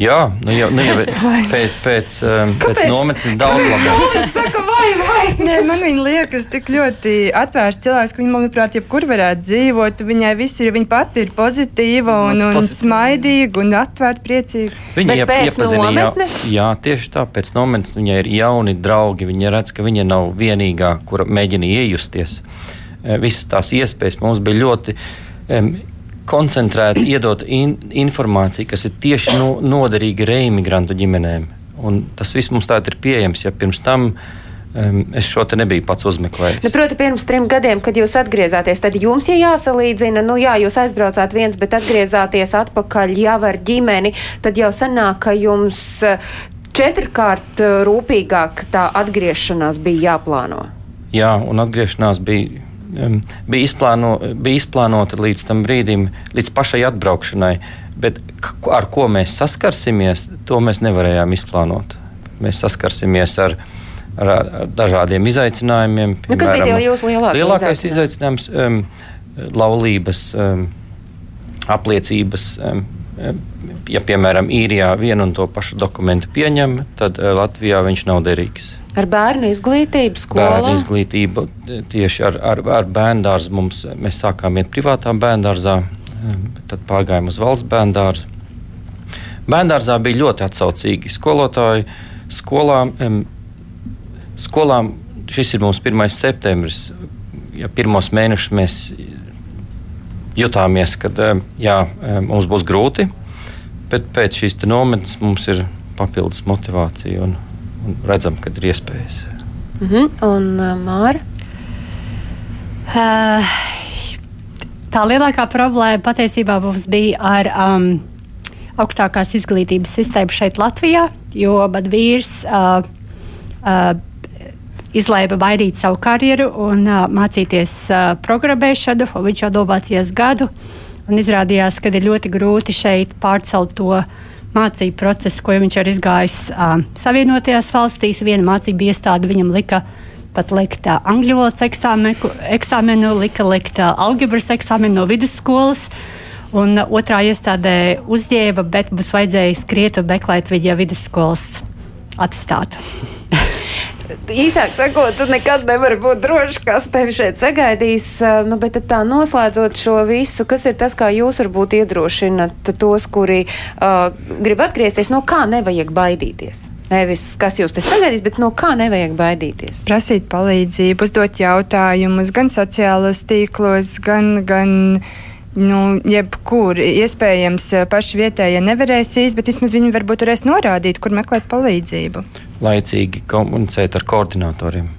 Jā, nu jau, nu jau pēc, pēc, um, pēc nometnes daudz labāk. Saka, vai, vai? Nē, man viņa liekas tik ļoti atvērts cilvēks, ka viņa, manuprāt, jebkur varētu dzīvot. Viņai viss ir, viņa pati ir pozitīva un, un smaidīga un atvērta, priecīga. Viņa iep, iepazīstina jau. Jā, tieši tā, pēc nometnes viņai ir jauni draugi. Viņa redz, ka viņa nav vienīgā, kura mēģina iejusties. Eh, visas tās iespējas mums bija ļoti um, koncentrēti iedot in, informāciju, kas ir tieši no, noderīga reimigrantu ģimenēm. Un tas viss mums tagad ir pieejams. Ja pirms tam um, es šo te nebiju pats uzmeklējis. Nu, Protams, pirms trim gadiem, kad jūs atgriezāties, tad jums ir jāsalīdzina, nu jā, jūs aizbraucāt viens, bet atgriezāties atpakaļ jau ar ģimeni, tad jau sanāk, ka jums eh, četrkārt eh, rūpīgāk tā atgriešanās bija jāplāno. Jā, un atgriešanās bija bija, izplāno, bija izplānota līdz tam brīdim, līdz pašai atbraukšanai. Bet ar ko mēs saskarsimies, to mēs nevarējām izplānot. Mēs saskarsimies ar, ar, ar dažādiem izaicinājumiem. Piemēram, nu, kas bija jūsu lielākie lielākais izaicinājums? Um, laulības um, apliecības. Um, ja, piemēram, īrijā vienu un to pašu dokumentu pieņem, tad uh, Latvijā viņš nav derīgs. Ar bērnu izglītību skolā? Bērnu izglītību tieši ar, ar, ar bērnu dārzu mums mēs sākām iet privātā bērnu dārzā, tad pārgājām uz valsts bērnu dārzu. Bērnu dārzā bija ļoti atsaucīgi skolotāji. Skolām, skolām šis ir mūsu 1. septembris. Ja pirmos mēnešus mēs jutāmies, ka jā, mums būs grūti, bet pēc šīs nometnes mums ir papildus motivācija. Un, un redzam, ka ir iespējas. Mm -hmm. Un uh, Māra? Uh, tā lielākā problēma patiesībā mums bija ar um, augstākās izglītības sistēmu šeit Latvijā, jo vīrs uh, uh, izlēma mainīt savu karjeru un uh, mācīties uh, programmēšanu. Viņš jau domācījās gadu, un izrādījās, ka ir ļoti grūti šeit pārcelt to mācību procesu, ko viņš ir izgājis uh, Savienotajās valstīs. Viena mācība iestāde viņam lika pat likt uh, angļu valodas eksāmenu, eksāmenu, lika likt uh, algebras eksāmenu no vidusskolas. Un uh, otrā iestādē uzņēma, bet mums vajadzēja skriet un meklēt viņa vidusskolas atstātu. īsāk sakot, tu nekad nevari būt drošs, kas tevi šeit sagaidīs. Nu, bet tā noslēdzot šo visu, kas ir tas, kā jūs varbūt iedrošinat tos, kuri uh, grib atgriezties, no kā nevajag baidīties? Nevis kas jūs te sagaidīs, bet no kā nevajag baidīties. Prasīt palīdzību, uzdot jautājumus gan sociālos tīklos, gan. gan nu, jebkur iespējams paši vietējie nevarēsīs, bet vismaz viņi varbūt varēs norādīt, kur meklēt palīdzību. Laicīgi komunicēt ar koordinatoriem.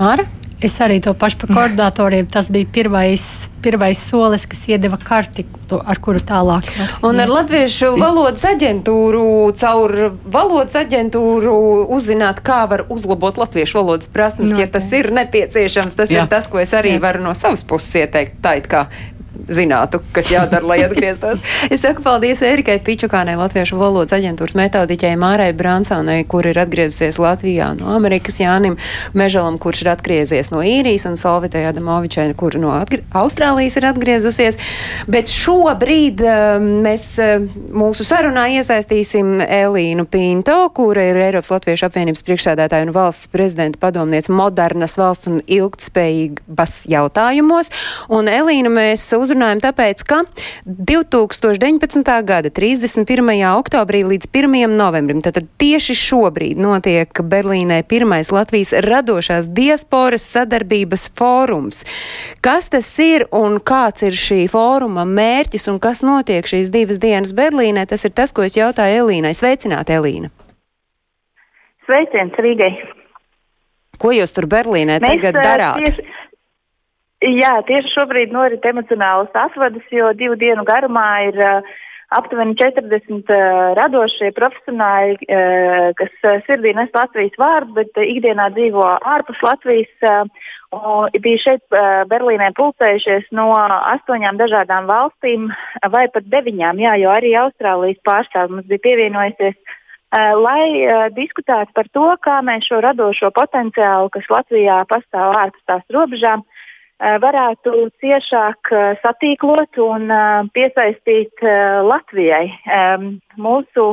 Ar? Es arī to pašu par koordinatoriem. Tas bija pirmais, pirmais solis, kas iedeva karti, ar kuru tālāk. Var, un ar Latviešu valodas aģentūru, caur valodas aģentūru uzzināt, kā var uzlabot latviešu valodas prasmes, no, ja tas ir nepieciešams. Tas Jā. ir tas, ko es arī Jā. varu no savas puses ieteikt. Tā it kā zinātu, kas jādara, lai atgrieztos. Es saku paldies Erikai Pičukānai, Latviešu valodas aģentūras metodiķei Mārai Bransonai, kur ir atgriezusies Latvijā no Amerikas, Jānim Mežalam, kurš ir atgriezies no īrijas, un Solvitai Adamovičai, kur no Austrālijas ir atgriezusies. Bet šobrīd um, mēs um, mūsu sarunā iesaistīsim Elīnu Pinto, kura ir Eiropas Latviešu apvienības priekšsēdētāja un valsts prezidenta padomniece modernas valsts un ilgtspējīgas jautājumos. Un Elīnu mēs uzrunājam tāpēc, ka 2019. gada 31. oktobrī līdz 1. novembrim, tad tieši šobrīd notiek Berlīnē pirmais Latvijas radošās diasporas sadarbības fórums. Kas tas ir un kāds ir šī fóruma mērķis un kas notiek šīs divas dienas Berlīnē, tas ir tas, ko es jautāju Elīnai. Sveicināt, Elīna! Sveiciens Rīgai! Ko jūs tur Berlīnē Mēs, tagad darāt? Tieši, Jā, tieši šobrīd norit emocionālas atvadas, jo divu dienu garumā ir uh, aptuveni 40 uh, radošie profesionāļi, uh, kas sirdī nes Latvijas vārdu, bet ikdienā dzīvo ārpus Latvijas. Bija šeit Berlīnē pulcējušies no astoņām dažādām valstīm, vai pat deviņām, jā, jo arī Austrālijas pārstāvji mums bija pievienojusies. Lai uh, diskutētu par to, kā mēs šo radošo potenciālu, kas Latvijā pastāv ārpus tās robežām, varētu ciešāk satīklot un piesaistīt Latvijai. Mūsu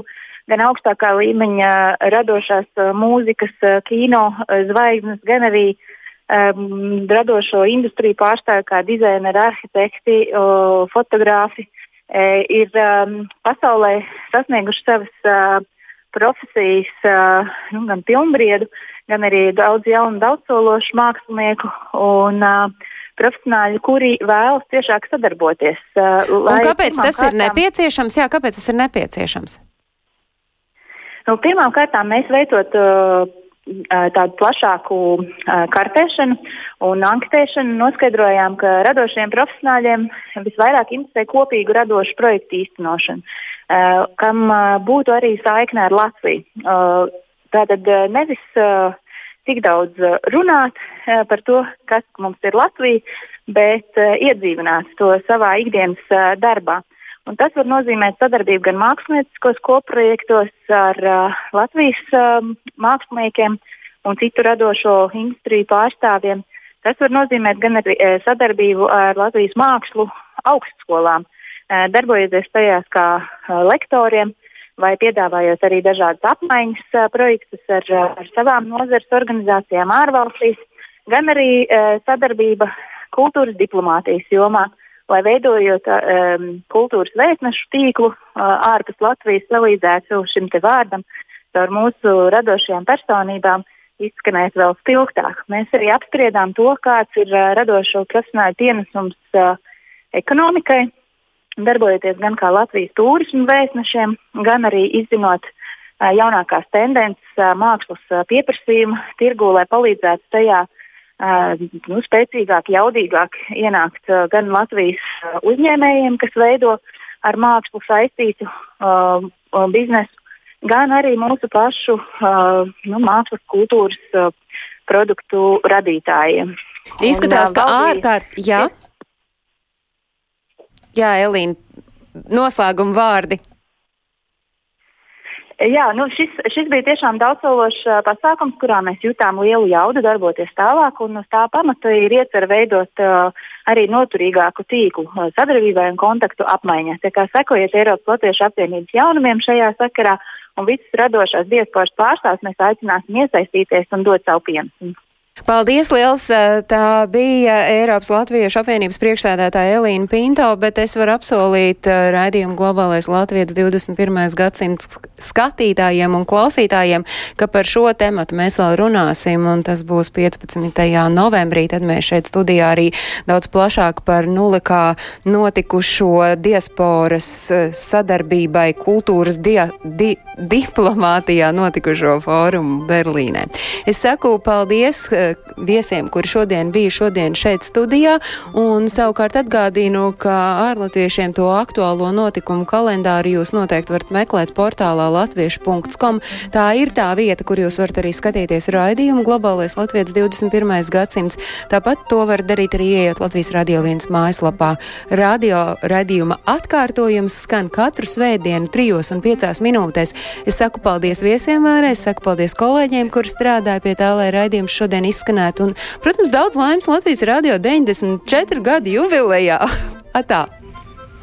gan augstākā līmeņa radošās mūzikas, kino zvaigznes, gan arī um, radošo industriju pārstāvju, kā dizaineri, arhitekti, uh, fotografi, uh, ir um, pasaulē sasnieguši savas uh, profesijas, uh, nu, gan pilnbriedu, gan arī daudz jaunu, daudzsološu mākslinieku. Un, uh, profesionāļi, kuri vēlas ciešāk sadarboties. Uh, kāpēc tas kārtām, ir nepieciešams? Jā, kāpēc tas ir nepieciešams? Nu, Pirmkārt, mēs veicot uh, tādu plašāku uh, kartēšanu un anketēšanu, noskaidrojām, ka radošiem profesionāļiem visvairāk interesē kopīgu radošu projektu īstenošanu, uh, kam būtu arī saikne ar Latviju. Tātad uh, nevis uh, tik daudz uh, runāt par to, kas mums ir Latvija, bet iedzīvināt to savā ikdienas darbā. Un tas var nozīmēt sadarbību gan mākslinieckos koprojektos ar Latvijas māksliniekiem un citu radošo industriju pārstāvjiem. Tas var nozīmēt gan arī sadarbību ar Latvijas mākslu augstskolām, darbojoties tajās kā lektoriem, uh, vai piedāvājot arī dažādas apmaiņas uh, projektus ar, ar savām nozares organizācijām ārvalstīs, gan arī uh, sadarbība kultūras diplomātijas jomā, lai veidojot kultūras vēstnešu tīklu ārpus Latvijas, palīdzētu šim te vārdam caur mūsu radošajām personībām izskanēt vēl spilgtāk. Mēs arī apspriedām to, kāds ir radošo profesionāļu pienesums ekonomikai, darbojoties gan kā Latvijas turismu vēstnešiem, gan arī izzinot jaunākās tendences mākslas pieprasījuma tirgū, lai palīdzētu tajā nu, spēcīgāk, jaudīgāk ienākt gan Latvijas uzņēmējiem, kas veido ar mākslu saistītu biznesu, gan arī mūsu pašu nu, mākslas kultūras produktu radītājiem. Izskatās, un, ka ārkārt, jā. Elīna, noslēguma vārdi. Jā, nu šis, šis bija tiešām daudzsološs pasākums, kurā mēs jutām lielu jaudu darboties tālāk, uz tā pamata ir iecerta veidot uh, arī noturīgāku tīklu uh, sadarbībai un kontaktu apmaiņai. Tā kā sekojiet Eiropas Latviešu apvienības jaunumiem šajā sakarā, un visas radošās diasporas pārstāvs mēs aicināsim iesaistīties un dot savu pienesumu. Paldies liels! Tā bija Eiropas Latviešu apvienības priekšsēdētāja Elīna Pinto, bet es varu apsolīt raidījumu globālais Latvijas 21. gadsimts skatītājiem un klausītājiem, ka par šo tematu mēs vēl runāsim, un tas būs 15. novembrī. Tad mēs šeit studijā arī daudz plašāk par nulikā notikušo diasporas sadarbībai kultūras dia, di, diplomātijā notikušo fórumu Berlīnē. Es saku paldies! Viesiem, kuri šodien bija šodien šeit studijā, un savukārt atgādinu, ka ārlatviešiem to aktuālo notikumu kalendāru jūs noteikti varat meklēt portālā latviešu.com. Tā ir tā vieta, kur jūs varat arī skatīties raidījumu Globālais Latvijas 21. gadsimts. Tāpat to var darīt arī ieejot Latvijas Radio 1 mājaslapā. Radio raidījuma atkārtojums skan katru svētdienu trijos un piecās minūtēs. Es saku paldies viesiem vēlreiz, saku paldies kolēģiem, kuri strādāja pie tā, lai raidījums šodien izskan izskanētu. Un, protams, daudz laimes Latvijas radio 94 gadu jubilejā. Atā!